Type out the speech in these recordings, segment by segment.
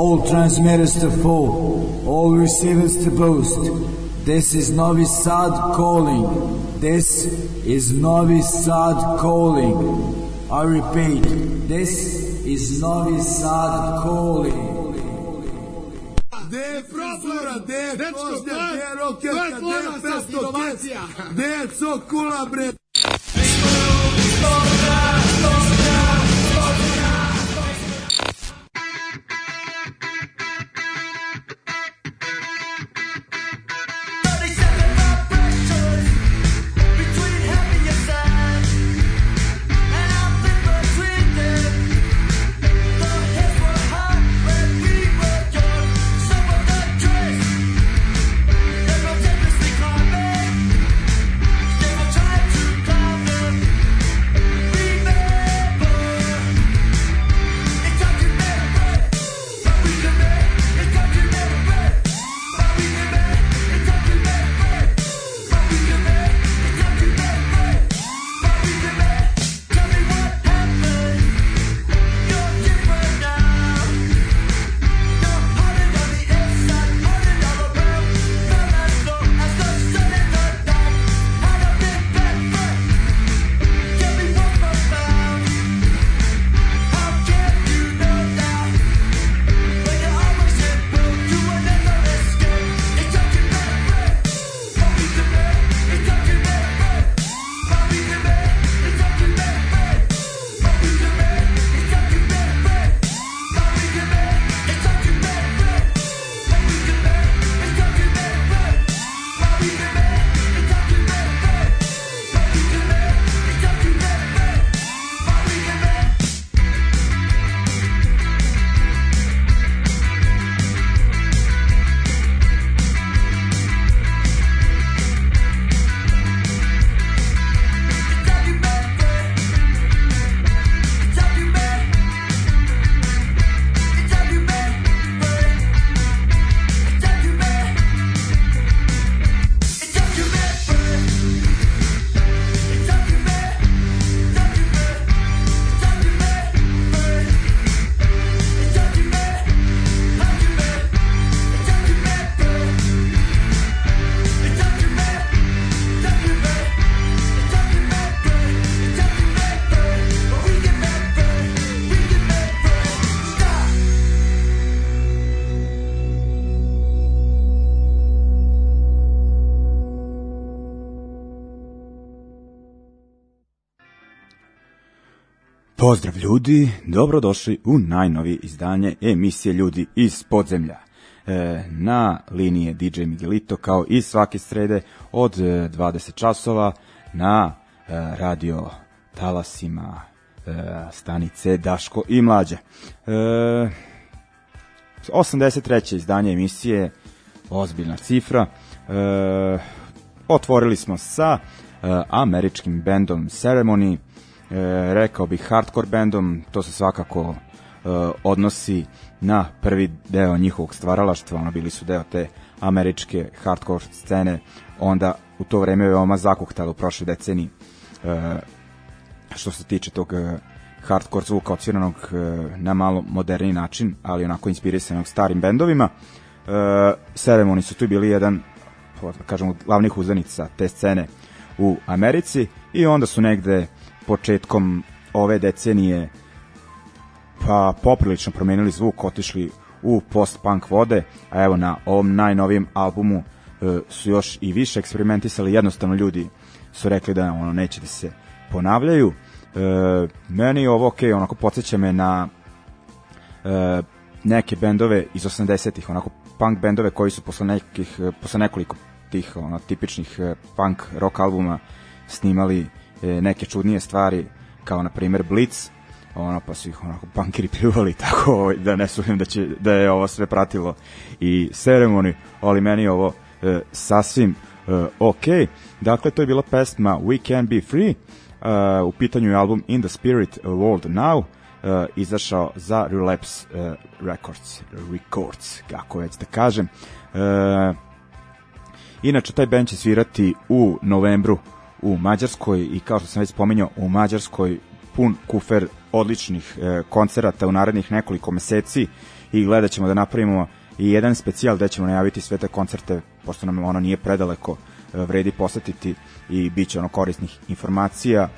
all transmitters to full, all receivers to boost. This is Novi Sad calling. This is Novi Sad calling. I repeat, this is Novi Sad calling. Gde je frizura, gde je Dečko, kožnja, to je- gde je to je rokerka, gde je ponosna pesto, inovacija. gde je cokula, bre? Ljudi, dobrodošli u najnovije izdanje emisije Ljudi iz podzemlja. E, na liniji je DJ Miguelito kao i svake srede od e, 20 časova na e, radio talasima e, stanice Daško i Mlađe. E, 83. izdanje emisije, ozbiljna cifra. E, otvorili smo sa e, američkim bendom Ceremony, e, rekao bih hardcore bendom, to se svakako e, odnosi na prvi deo njihovog stvaralaštva, ono bili su deo te američke hardcore scene, onda u to vreme veoma zakuhtalo u prošle deceniji e, što se tiče tog e, hardcore zvuka odsviranog e, na malo moderni način, ali onako inspirisanog starim bendovima. E, Ceremony su tu bili jedan da kažemo, glavnih uzdanica te scene u Americi i onda su negde početkom ove decenije pa poprilično promenili zvuk, otišli u post-punk vode, a evo na ovom najnovijem albumu e, su još i više eksperimentisali, jednostavno ljudi su rekli da ono neće da se ponavljaju. E, meni ovo ok, onako podsjeća me na e, neke bendove iz 80-ih, onako punk bendove koji su posle nekih, e, posle nekoliko tih ono, tipičnih e, punk rock albuma snimali neke čudnije stvari, kao na primer Blitz, ono pa su ih onako punkeri pljuvali tako ovaj, da ne sumnjam da će da je ovo sve pratilo i Ceremony, ali meni ovo e, sasvim e, ok. Dakle, to je bila pesma We Can Be Free, e, u pitanju je album In the Spirit World Now, e, izašao za Relapse e, Records, Records, kako već da kažem. E, Inače, taj band će svirati u novembru u Mađarskoj i kao što sam već spomenuo, u Mađarskoj pun kufer odličnih e, koncerata u narednih nekoliko meseci i gledat ćemo da napravimo i jedan specijal gde ćemo najaviti sve te koncerte, pošto nam ono nije predaleko, e, vredi posetiti i bit će ono korisnih informacija,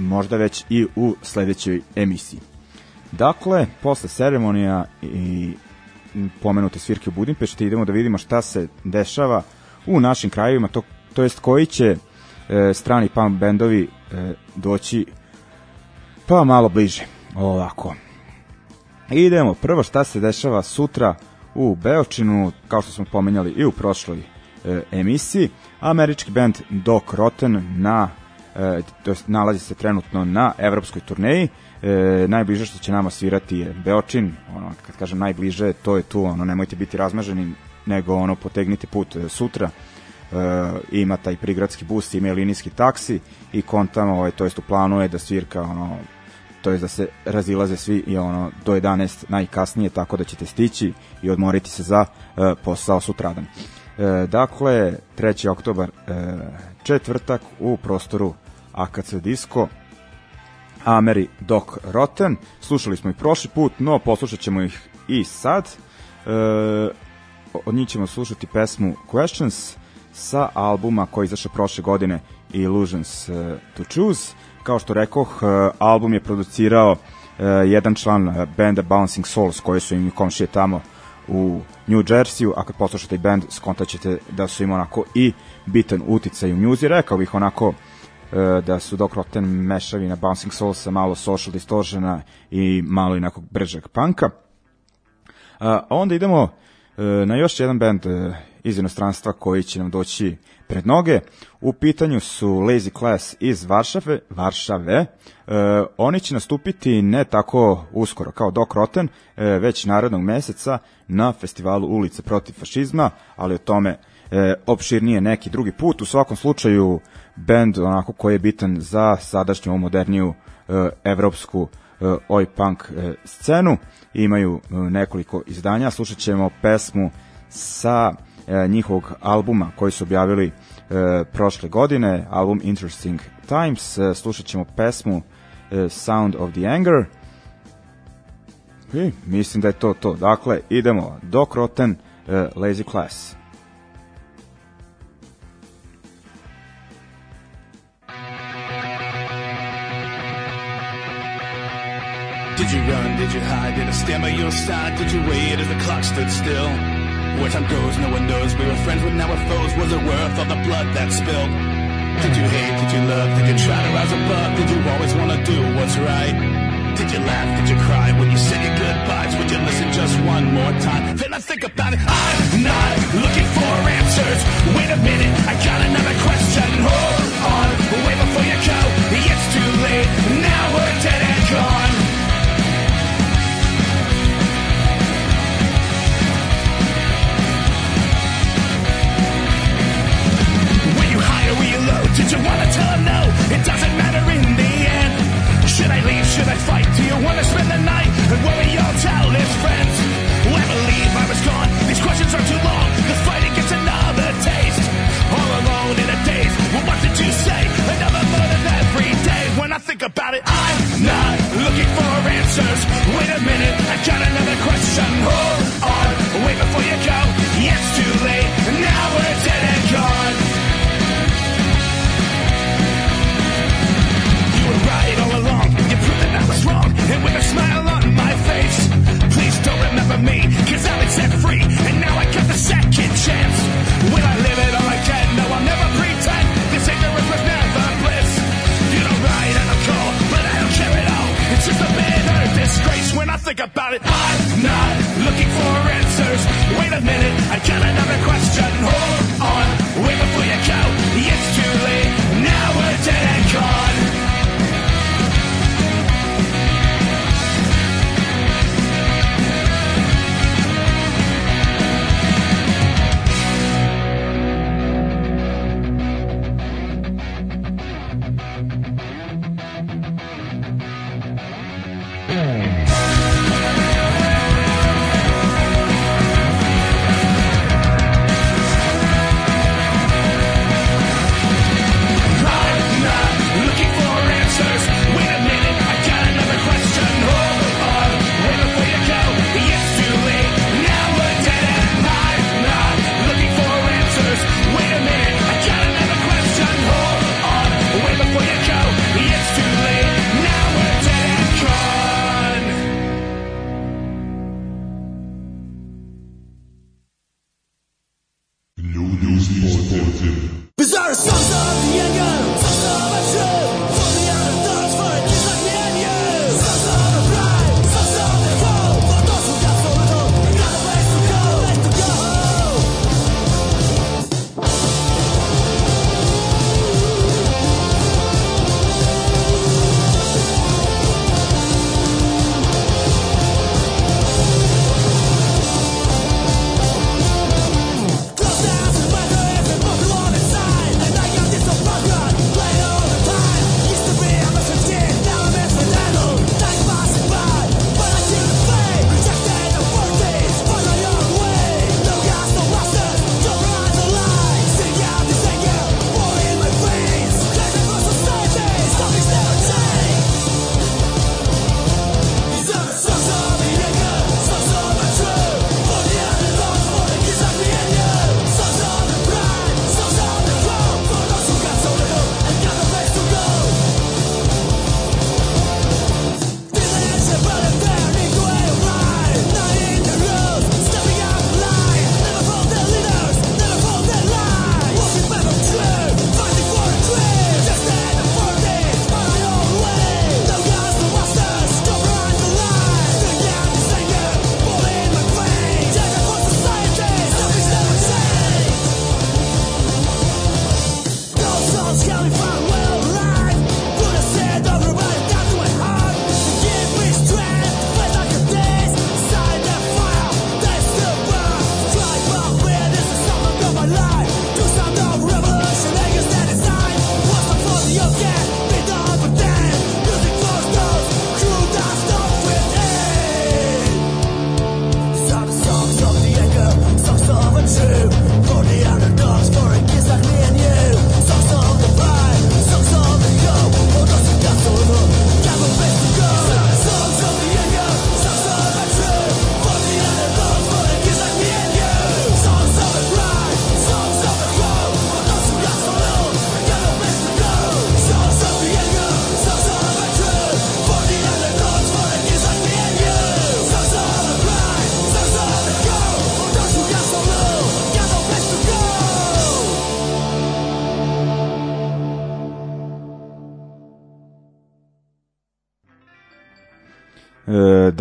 možda već i u sledećoj emisiji. Dakle, posle ceremonija i pomenute svirke u Budimpešti idemo da vidimo šta se dešava u našim krajevima, to, to jest koji će e, strani punk bendovi e, doći pa malo bliže. Ovako. Idemo, prvo šta se dešava sutra u Beočinu, kao što smo pomenjali i u prošloj e, emisiji. Američki band Doc Rotten na e, to nalazi se trenutno na evropskoj turneji. E, najbliže što će nama svirati je Beočin, ono kad kažem najbliže, to je tu, ono nemojte biti razmaženi, nego ono potegnite put e, sutra. E, ima taj prigradski bus, ima linijski taksi i kontamo, ovaj, to jest u planu je da svirka ono to je da se razilaze svi i ono do 11 najkasnije tako da ćete stići i odmoriti se za e, posao sutradan. E, dakle, 3. oktobar, e, četvrtak u prostoru AKC Disco, Ameri Doc Rotten. Slušali smo ih prošli put, no poslušat ćemo ih i sad. E, od njih ćemo slušati pesmu Questions sa albuma koji izašao prošle godine Illusions e, to Choose. Kao što rekoh, e, album je producirao e, jedan član benda Bouncing Souls koji su im komšije tamo u New Jersey, a kad poslušate band skontaćete da su im onako i bitan uticaj u njuzi, rekao bih onako da su Doc Rotten mešavi na Bouncing Souls sa malo social distortiona i malo inakog bržeg panka. A onda idemo na još jedan band iz inostranstva koji će nam doći pred noge. U pitanju su Lazy Class iz Varšave, Varšave. E, oni će nastupiti ne tako uskoro kao Doc Rotten, e, već narednog meseca na festivalu Ulice protiv fašizma, ali o tome e, opširnije neki drugi put. U svakom slučaju band onako koji je bitan za sadašnju moderniju e, evropsku e, oj punk e, scenu. Imaju e, nekoliko izdanja, slušat ćemo pesmu sa njihovog albuma koji su objavili e, prošle godine, album Interesting Times. E, slušat ćemo pesmu e, Sound of the Anger. I mislim da je to to. Dakle, idemo. Doc Rotten, e, Lazy Class. Did you run? Did you hide? Did I stand by your side? Did you wait as the clock stood still? Where time goes, no one knows. We were friends, but now we're foes. Was it worth all the blood that spilled? Did you hate? Did you love? Did you try to rise above? Did you always want to do what's right? Did you laugh? Did you cry when you said your goodbyes? Would you listen just one more time? Then I think about it. I'm not looking for answers. Wait a minute, I got another question. Hold on, wait before you go. Did you wanna tell him no? It doesn't matter in the end. Should I leave? Should I fight? Do you wanna spend the night? And what we all tell his friends?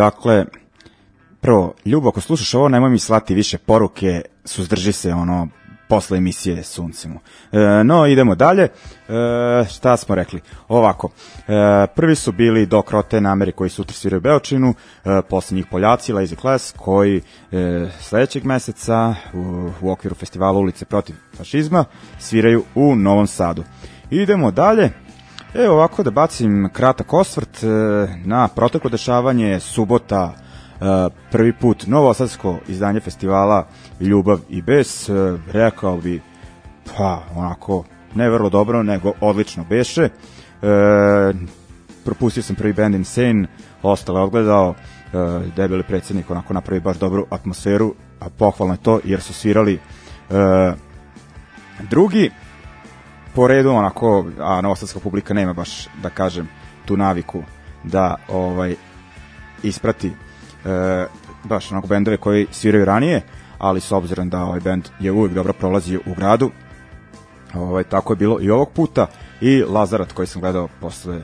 Dakle, prvo, Ljubo, ako slušaš ovo, nemoj mi slati više poruke, suzdrži se ono posle emisije Suncimu. E, no, idemo dalje. E, šta smo rekli? Ovako, e, prvi su bili Doc Rotten Ameri koji sutra sviraju Beočinu, e, posle njih Poljaci, Lazy Class, koji e, sledećeg meseca u, u okviru festivala Ulice protiv fašizma sviraju u Novom Sadu. Idemo dalje. Evo ovako da bacim kratak osvrt e, na proteklo dešavanje subota e, prvi put novosadsko izdanje festivala Ljubav i bes, e, rekao bi pa onako ne vrlo dobro, nego odlično beše. Propustio sam prvi band Insane, ostale odgledao, debeli predsednik onako napravi baš dobru atmosferu, a pohvalno je to jer su svirali e, drugi po redu onako, a novosadska publika nema baš, da kažem, tu naviku da ovaj isprati e, baš onako bendove koji sviraju ranije, ali s obzirom da ovaj bend je uvijek dobro prolazio u gradu, ovaj, tako je bilo i ovog puta. I Lazarat koji sam gledao posle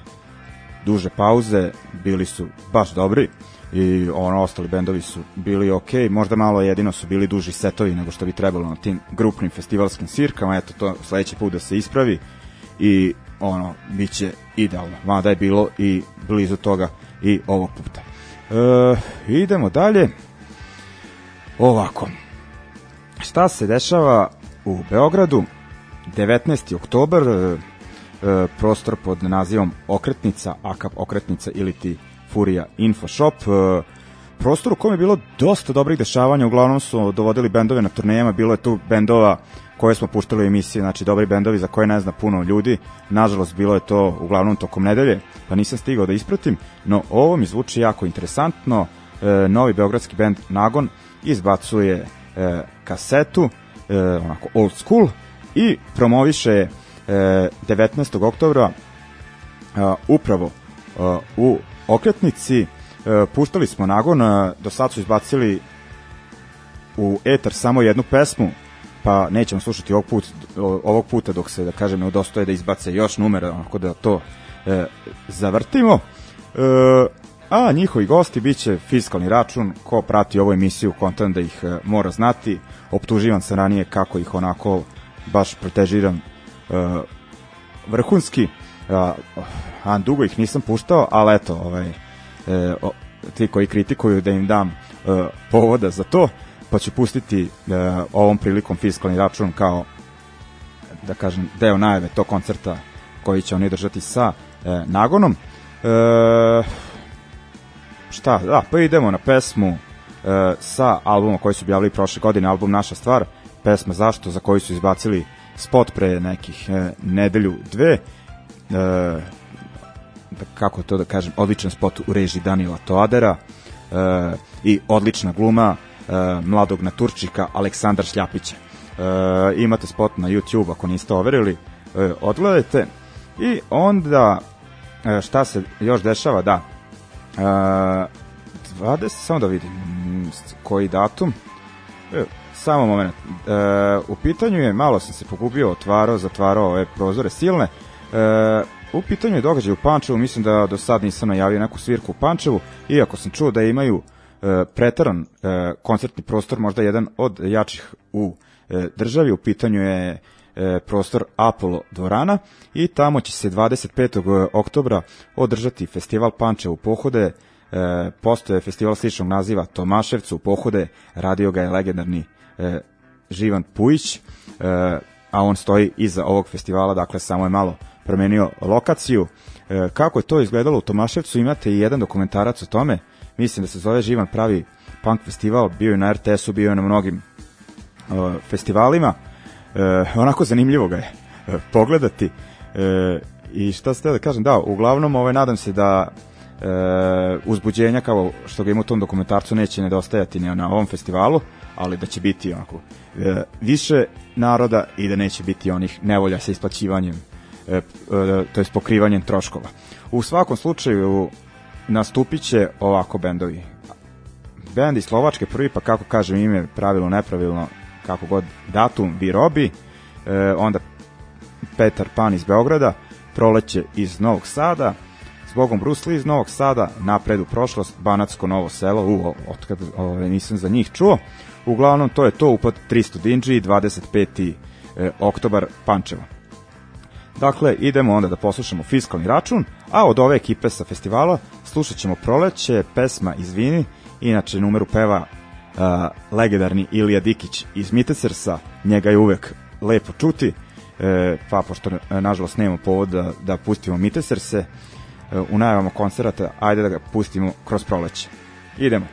duže pauze, bili su baš dobri i ono ostali bendovi su bili ok, možda malo jedino su bili duži setovi nego što bi trebalo na tim grupnim festivalskim svirkama, eto to sledeći put da se ispravi i ono, bit će idealno, mada je bilo i blizu toga i ovog puta. E, idemo dalje. Ovako. Šta se dešava u Beogradu? 19. oktober, e, e, prostor pod nazivom Okretnica, AKAP Okretnica ili ti Furija Info Shop. E, prostor u kojem je bilo dosta dobrih dešavanja, uglavnom su dovodili bendove na turnejama, bilo je tu bendova koje smo puštali u emisiji, znači dobri bendovi za koje ne zna puno ljudi. Nažalost, bilo je to uglavnom tokom nedelje, pa nisam stigao da ispratim, no ovo mi zvuči jako interesantno. E, novi beogradski bend Nagon izbacuje e, kasetu, e, onako old school, i promoviše e, 19. oktobra e, upravo e, u okretnici. E, puštali smo Nagon, e, do sad su izbacili u etar samo jednu pesmu, pa nećemo slušati ovog, put, ovog puta dok se, da kažem, ne udostoje da izbace još numera, onako da to e, zavrtimo. E, a njihovi gosti biće fiskalni račun, ko prati ovu emisiju, kontent da ih e, mora znati. Optuživan sam ranije kako ih onako baš protežiram e, vrhunski, a, a dugo ih nisam puštao, ali eto, ovaj, e, o, ti koji kritikuju da im dam e, povoda za to, pa ću pustiti e, ovom prilikom fiskalni račun kao da kažem deo najave tog koncerta koji će oni držati sa e, Nagonom. E, šta, da, pa idemo na pesmu e, sa albuma koji su objavili prošle godine, album Naša stvar, pesma Zašto, za koju su izbacili spot pre nekih e, nedelju, dve. E, kako to da kažem, odličan spot u režiji Danila Toadera e, i odlična gluma e, mladog naturčika Aleksandar Šljapića. E, imate spot na YouTube ako niste overili, e, odgledajte. I onda e, šta se još dešava, da, e, 20, samo da vidim mm, koji datum, e, samo moment, e, u pitanju je, malo sam se pogubio, otvarao, zatvarao ove prozore silne, e, u pitanju je događaj u Pančevu, mislim da do sad nisam najavio neku svirku u Pančevu, iako sam čuo da imaju e, pretaran e, koncertni prostor, možda jedan od jačih u e, državi, u pitanju je e, prostor Apollo dvorana i tamo će se 25. oktobra održati festival Pančevu pohode, e, postoje festival sličnog naziva Tomaševcu pohode, radio ga je legendarni e, Živan Pujić, e, a on stoji iza ovog festivala, dakle samo je malo promenio lokaciju. E, kako je to izgledalo u Tomaševcu, imate i jedan dokumentarac o tome, mislim da se zove Živan pravi punk festival, bio je na RTS-u, bio je na mnogim uh, festivalima, e, onako zanimljivo ga je e, pogledati. E, i šta ste da kažem, da, uglavnom ovaj, nadam se da e, uzbuđenja kao što ga ima u tom dokumentarcu neće nedostajati na ovom festivalu, ali da će biti onako. E, više naroda i da neće biti onih nevolja sa isplaćivanjem e, e, to je pokrivanjem troškova. U svakom slučaju nastupit će ovako bendovi. Bend iz Slovačke prvi, pa kako kažem ime, pravilno, nepravilno, kako god datum bi robi, e, onda Petar Pan iz Beograda, Proleće iz Novog Sada, Zbogom Brusli iz Novog Sada, napred u prošlost, Banatsko Novo selo, u, otkad ove, nisam za njih čuo. Uglavnom, to je to, upad 300 Dinđi, 25. E, oktobar Pančevo. Dakle, idemo onda da poslušamo fiskalni račun, a od ove ekipe sa festivala slušat ćemo proleće, pesma Izvini, inače numeru peva uh, legendarni Ilija Dikić iz Mitesersa, njega je uvek lepo čuti, e, pa pošto nažalost nemamo povod da, da pustimo Miteserse, e, u najavama koncerata, ajde da ga pustimo kroz proleće. Idemo.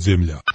Podzemlja.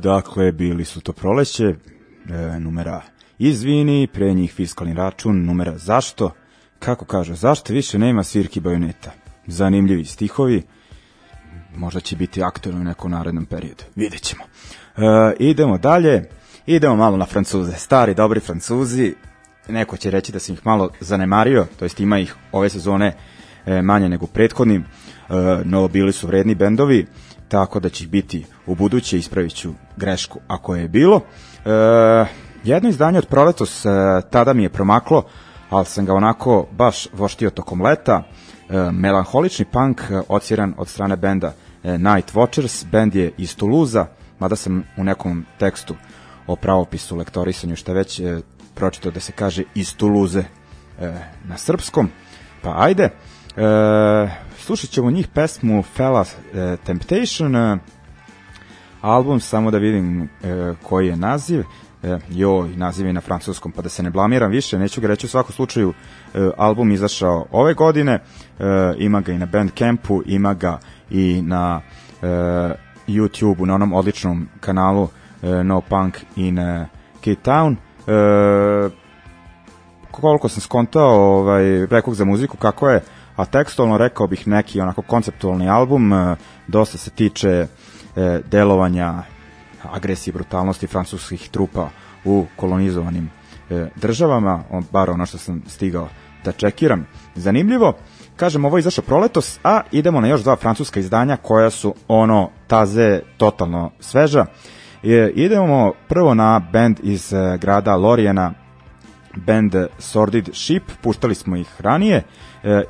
Dakle, bili su to proleće, e, numera izvini, pre njih fiskalni račun, numera zašto, kako kaže, zašto više nema svirki bajoneta. Zanimljivi stihovi, možda će biti aktualno u nekom narednom periodu. Vidjet ćemo. E, idemo dalje, idemo malo na Francuze. Stari, dobri Francuzi, neko će reći da sam ih malo zanemario, to jest ima ih ove sezone e, manje nego prethodnim, e, no bili su vredni bendovi, tako da će biti u buduće, ispravit ću grešku ako je bilo. E, jedno izdanje od proletos e, tada mi je promaklo, ali sam ga onako baš voštio tokom leta. E, melanholični punk e, ociran od strane benda e, Night Watchers, bend je iz Toulouse-a, mada sam u nekom tekstu o pravopisu, lektorisanju, šta već e, pročitao da se kaže iz Toulouse e, na srpskom. Pa ajde, e, slušat ćemo njih pesmu Fella e, Temptation, e, album, samo da vidim e, koji je naziv, e, joj, naziv je na francuskom, pa da se ne blamiram više, neću ga reći u svakom slučaju, e, album izašao ove godine, e, ima ga i na Bandcampu, ima ga i na e, YouTube-u, na onom odličnom kanalu e, No Punk in e, Cape Town, e, koliko sam skontao ovaj, rekog za muziku, kako je, a tekstualno rekao bih neki onako konceptualni album, e, dosta se tiče e, delovanja agresije i brutalnosti francuskih trupa u kolonizovanim e, državama, bar ono što sam stigao da čekiram. Zanimljivo, kažem, ovo je izašao proletos, a idemo na još dva francuska izdanja koja su ono taze totalno sveža. E, idemo prvo na band iz grada Lorijena, band Sordid Ship, puštali smo ih ranije,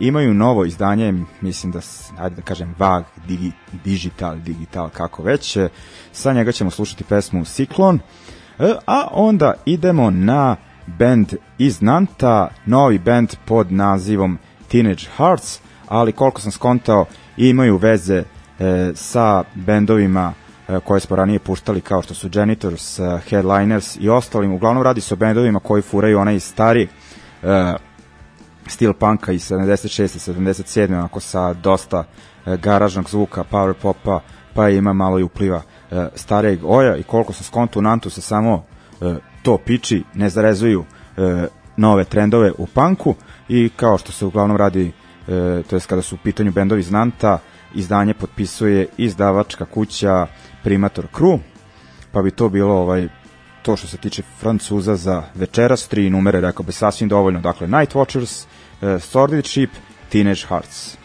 imaju novo izdanje, mislim da, ajde da kažem, VAG, digi, Digital, Digital, kako već, e, sa njega ćemo slušati pesmu Cyclone, e, a onda idemo na band iz Nanta, novi band pod nazivom Teenage Hearts, ali koliko sam skontao, imaju veze e, sa bendovima e, koje smo ranije puštali kao što su Janitors, e, Headliners i ostalim. Uglavnom radi se o bendovima koji furaju onaj stari e, stil punka iz 76. 77. onako sa dosta e, garažnog zvuka, power popa, pa ima malo i upliva e, oja i koliko sam skonto u Nantu se samo e, to piči, ne zarezuju e, nove trendove u punku i kao što se uglavnom radi e, to jest kada su u pitanju bendovi iz Nanta, izdanje potpisuje izdavačka kuća Primator Crew, pa bi to bilo ovaj to što se tiče Francuza za večeras, tri numere, rekao bi sasvim dovoljno. Dakle, Night Watchers, uh, Sordid Ship, Teenage Hearts.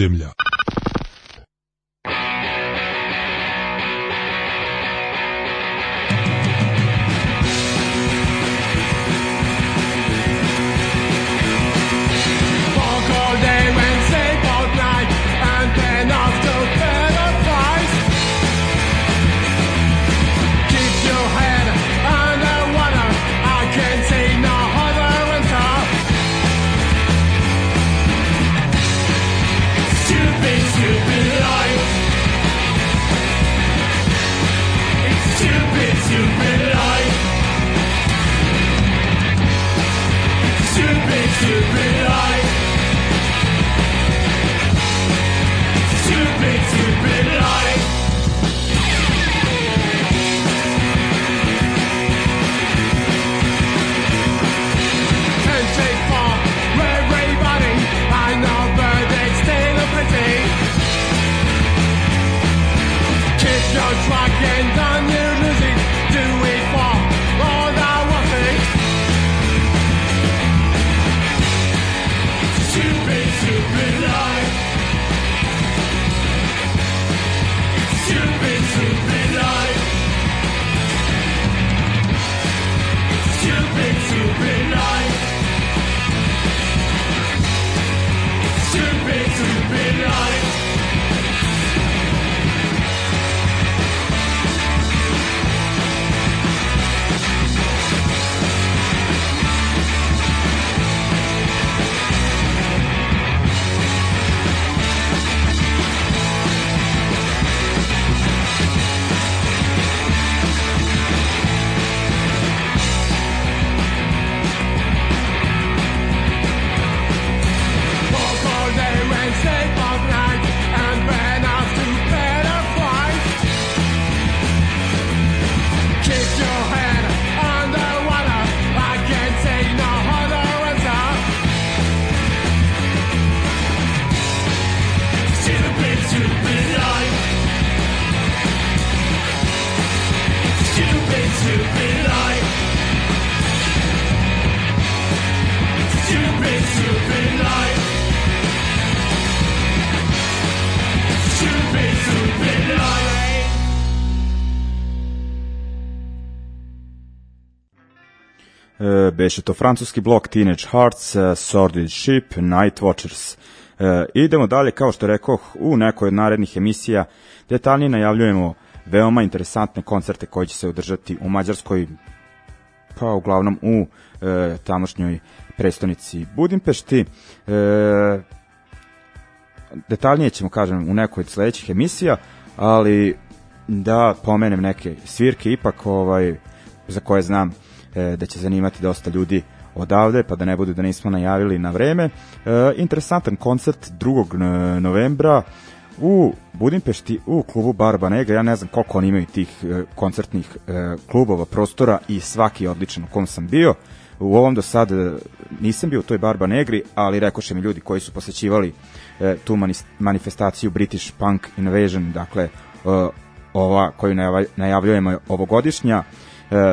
земля. Iz podzemlja. Beše to francuski blok Teenage Hearts, uh, Sordid Ship, Night Watchers. Uh, idemo dalje, kao što rekoh, u nekoj od narednih emisija detaljnije najavljujemo veoma interesantne koncerte koji će se održati u Mađarskoj, pa uglavnom u e, tamošnjoj prestonici Budimpešti. E, detaljnije ćemo, kažem, u nekoj od sledećih emisija, ali da pomenem neke svirke ipak ovaj za koje znam e, da će zanimati dosta ljudi odavde, pa da ne budu da nismo najavili na vreme. E, interesantan koncert 2. novembra u Budimpešti u klubu Barba Negra, ja ne znam koliko oni imaju tih e, koncertnih e, klubova, prostora i svaki odličan u kom sam bio. U ovom do sad e, nisam bio u toj Barba Negri, ali rekoše mi ljudi koji su posećivali tu manifestaciju British Punk Invasion, dakle ova koju najavljujemo ovogodišnja,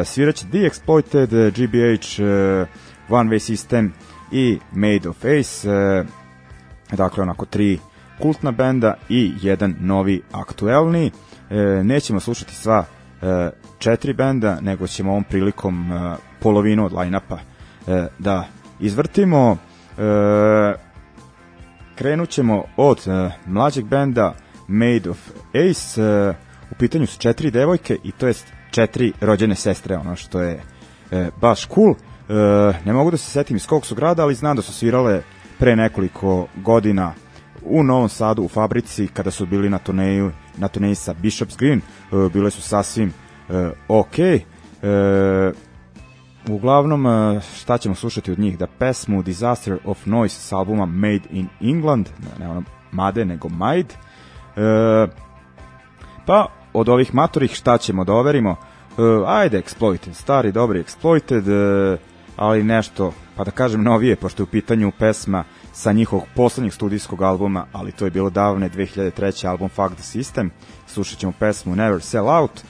sviraće The Exploited, GBH, e, One Way System i Made of Ace, dakle onako tri kultna benda i jedan novi aktuelni. Nećemo slušati sva četiri benda, nego ćemo ovom prilikom polovinu od line-upa da izvrtimo. Krenut ćemo od mlađeg benda Made of Ace. U pitanju su četiri devojke i to jest četiri rođene sestre, ono što je e, baš cool. E, ne mogu da se setim iz kog su grada, ali znam da su svirale pre nekoliko godina u Novom Sadu u fabrici kada su bili na turneju na turneji sa Bishop's Green. E, bile su sasvim e, ok e, uglavnom e, šta ćemo slušati od njih? Da pesmu Disaster of Noise s albuma Made in England ne, ono Made nego Made. E, pa od ovih matorih šta ćemo da overimo e, ajde Exploited, stari dobri Exploited e, ali nešto pa da kažem novije pošto je u pitanju pesma sa njihovog poslednjeg studijskog albuma, ali to je bilo davne 2003. album Fuck the System. Slušat ćemo pesmu Never Sell Out.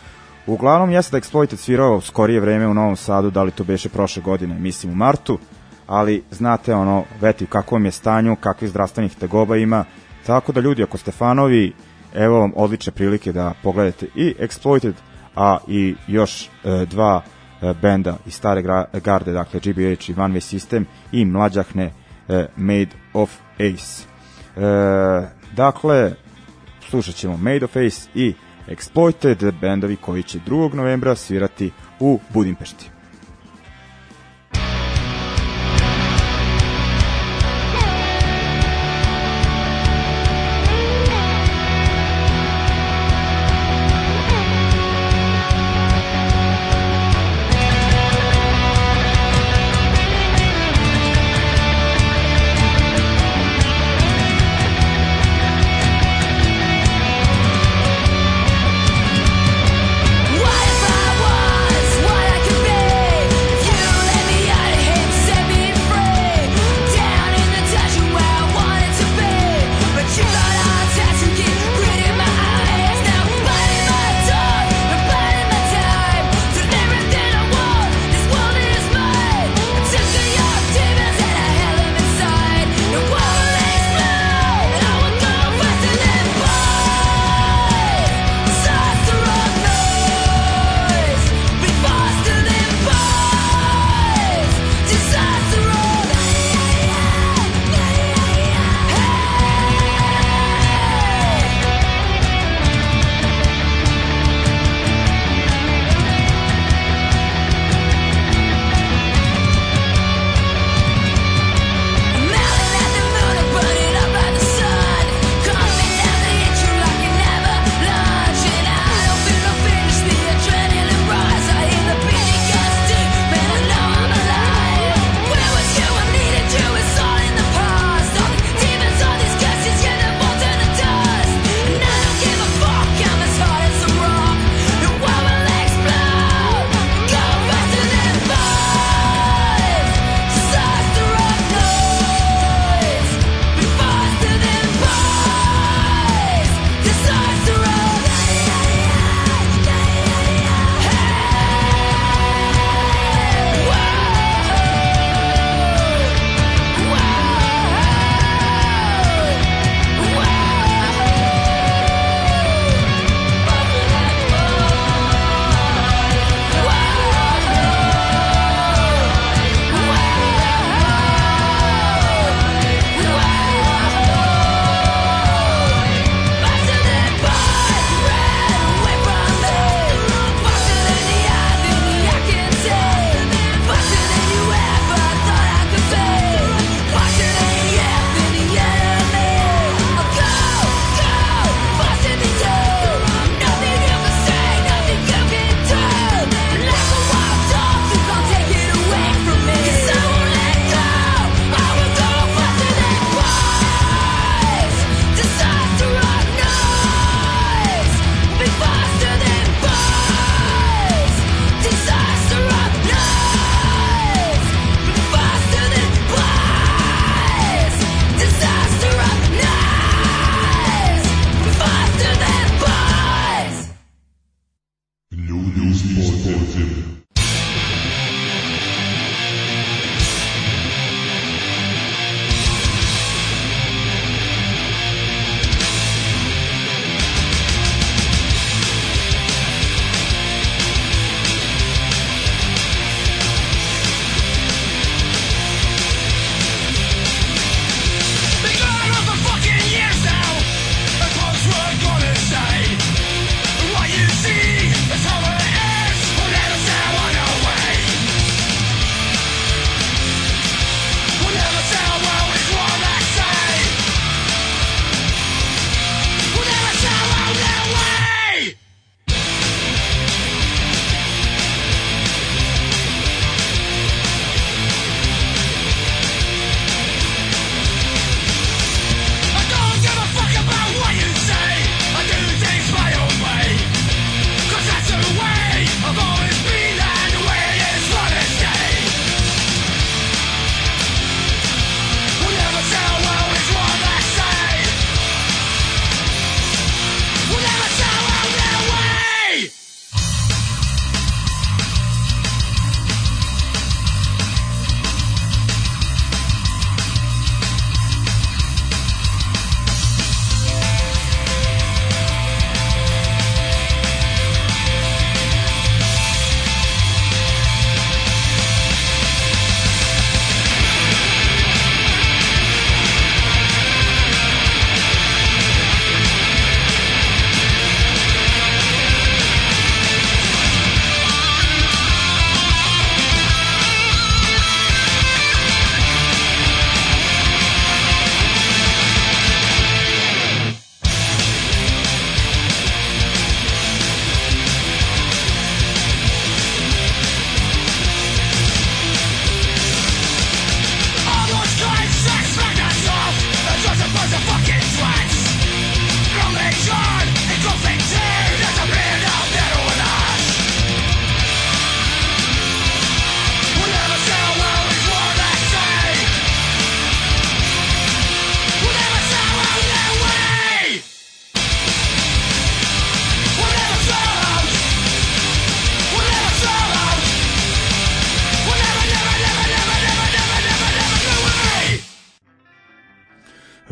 Uglavnom, jeste da Exploited svirao skorije vreme u Novom Sadu, da li to beše prošle godine, mislim u martu, ali znate ono, veti u kakvom je stanju, kakvih zdravstvenih tegoba ima, tako da ljudi, ako ste fanovi, evo vam odlične prilike da pogledate i Exploited, a i još e, dva e, benda iz stare garde, dakle GBH i One Way System i mlađahne e, Made of Ace. E, dakle, slušat ćemo Made of Ace i Exploited, bendovi koji će 2. novembra svirati u Budimpešti.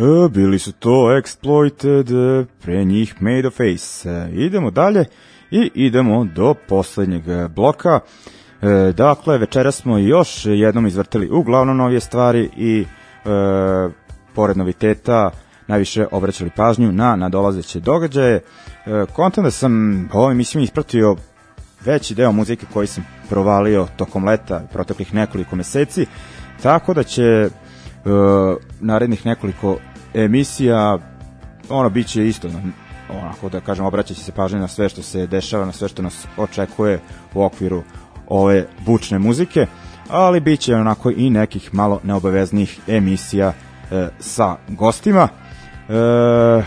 E, bili su to Exploited, e, pre njih Made of Face. E, idemo dalje i idemo do poslednjeg bloka. E, dakle, večera smo još jednom izvrtili uglavnom novije stvari i e, pored noviteta najviše obraćali pažnju na nadolazeće događaje. E, kontam da sam ovoj emisiji ispratio veći deo muzike koji sam provalio tokom leta proteklih nekoliko meseci, tako da će uh, narednih nekoliko emisija ono bit će isto onako da kažem obraćaće se pažnje na sve što se dešava, na sve što nas očekuje u okviru ove bučne muzike, ali bit će onako i nekih malo neobaveznih emisija e, sa gostima. E,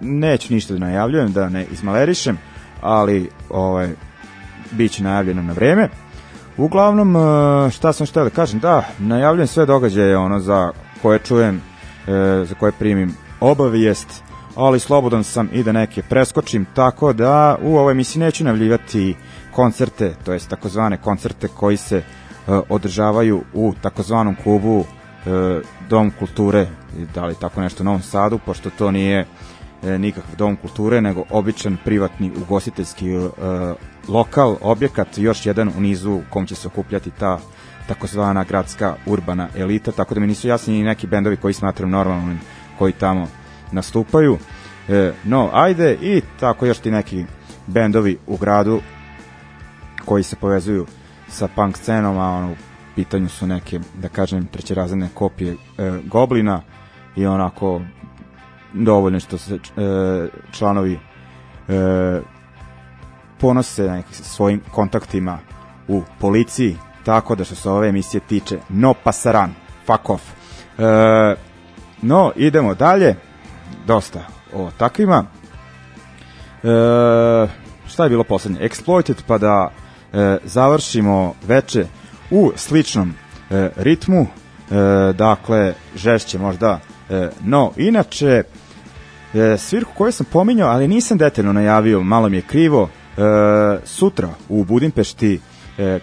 neću ništa da najavljujem, da ne izmalerišem, ali ovaj, bit će najavljeno na vreme. Uglavnom, e, šta sam štio da kažem, da, najavljujem sve događaje ono za koje čujem, za koje primim obavijest, ali slobodan sam i da neke preskočim, tako da u ovoj emisiji neću najavljivati koncerte, to jest takozvane koncerte koji se e, održavaju u takozvanom klubu Dom kulture, da li tako nešto u Novom Sadu, pošto to nije nikakav dom kulture, nego običan privatni ugostiteljski lokal, objekat, još jedan u nizu u kom će se okupljati ta takozvana gradska urbana elita, tako da mi nisu jasni ni neki bendovi koji smatram normalnim koji tamo nastupaju. E, no, ajde i tako još ti neki bendovi u gradu koji se povezuju sa punk scenom, a ono, u pitanju su neke, da kažem, trećerazredne kopije e, Goblina i onako dovoljno što se e, članovi e, ponose nekim svojim kontaktima u policiji, tako da što se ove emisije tiče, no pasaran, fuck off. E, no, idemo dalje, dosta o takvima. E, šta je bilo poslednje? Exploited, pa da e, završimo veče u sličnom e, ritmu, e, dakle, žešće možda, e, no, inače, e, svirku koju sam pominjao, ali nisam detaljno najavio, malo mi je krivo, E, sutra u Budimpešti e,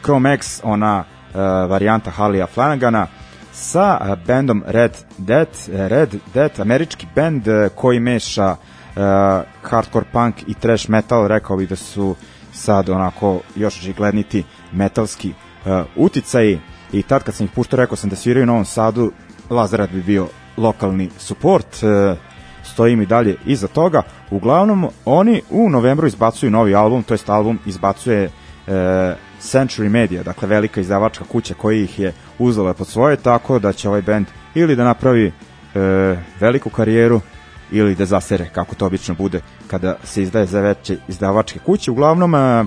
Chrome X, ona e, varijanta Halija Flanagana sa e, bandom Red Dead, e, Red Dead, američki band e, koji meša e, hardcore punk i trash metal, rekao bih da su sad onako još žigledniti metalski e, uticaji i tad kad sam ih puštao rekao sam da sviraju u Novom Sadu Lazarat bi bio lokalni support e, stojim i dalje iza toga. Uglavnom, oni u novembru izbacuju novi album, to jest album izbacuje e, Century Media, dakle velika izdavačka kuća koja ih je uzela pod svoje, tako da će ovaj band ili da napravi e, veliku karijeru ili da zasere, kako to obično bude kada se izdaje za veće izdavačke kuće. Uglavnom, e, e,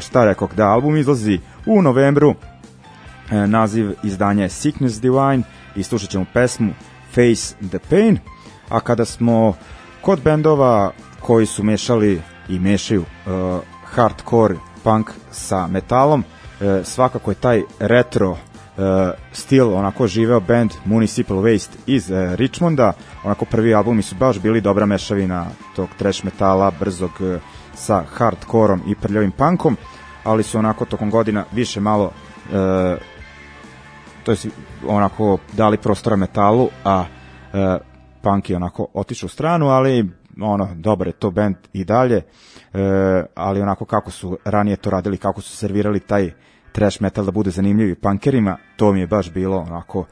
šta rekao, da album izlazi u novembru, e, naziv izdanja je Sickness Divine i slušat ćemo pesmu Face the Pain a kada smo kod bendova koji su mešali i mešaju uh, hardcore punk sa metalom, uh, svakako je taj retro uh, stil onako živeo band Municipal Waste iz uh, Richmonda, onako prvi albumi su baš bili dobra mešavina tog trash metala, brzog uh, sa hardkorom i prljavim punkom, ali su onako tokom godina više malo uh, to je onako dali prostora metalu, a uh, punk je onako otišao u stranu, ali ono, dobar je to band i dalje, e, ali onako kako su ranije to radili, kako su servirali taj trash metal da bude zanimljiv punkerima, to mi je baš bilo onako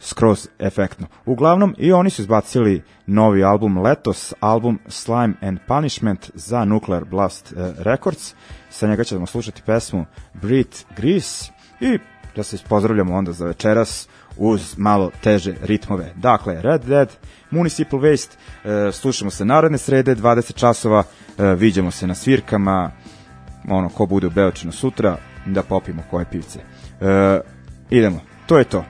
skroz efektno. Uglavnom, i oni su izbacili novi album letos, album Slime and Punishment za Nuclear Blast e, Records. Sa njega ćemo slušati pesmu Breathe Grease i da se pozdravljamo onda za večeras uz malo teže ritmove. Dakle, Red Dead, Municipal Waste, e, slušamo se naredne srede, 20 časova, e, viđamo se na svirkama, ono, ko bude u Beočinu sutra, da popimo koje pivce. E, idemo, to je to.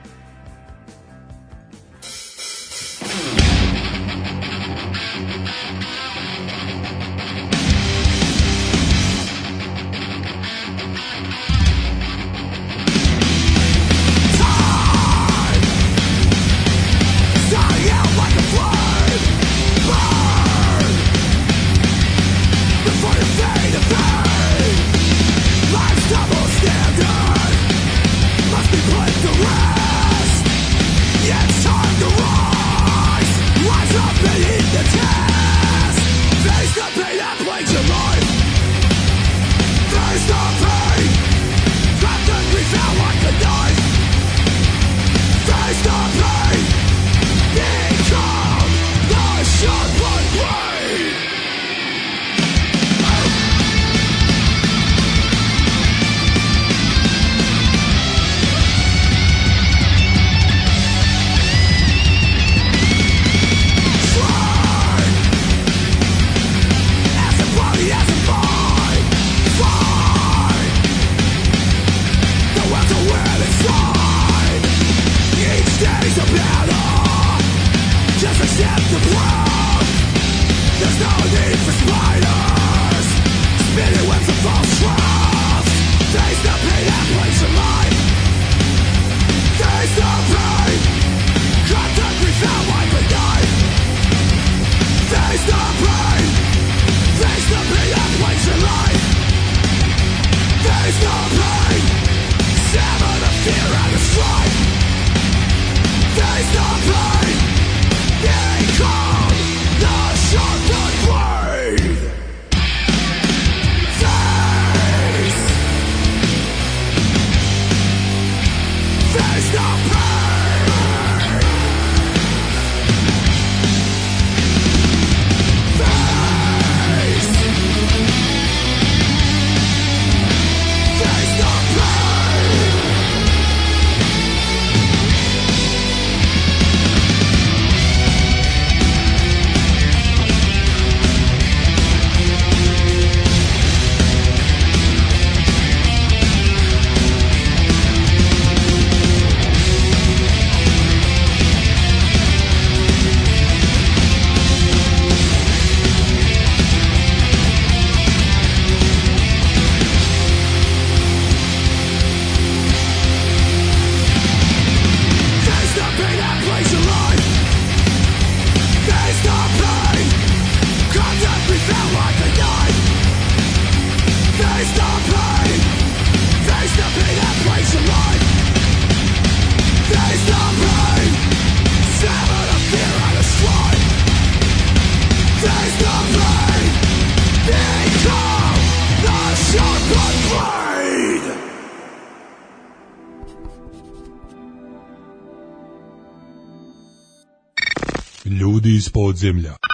Ljudi iz podzemlja.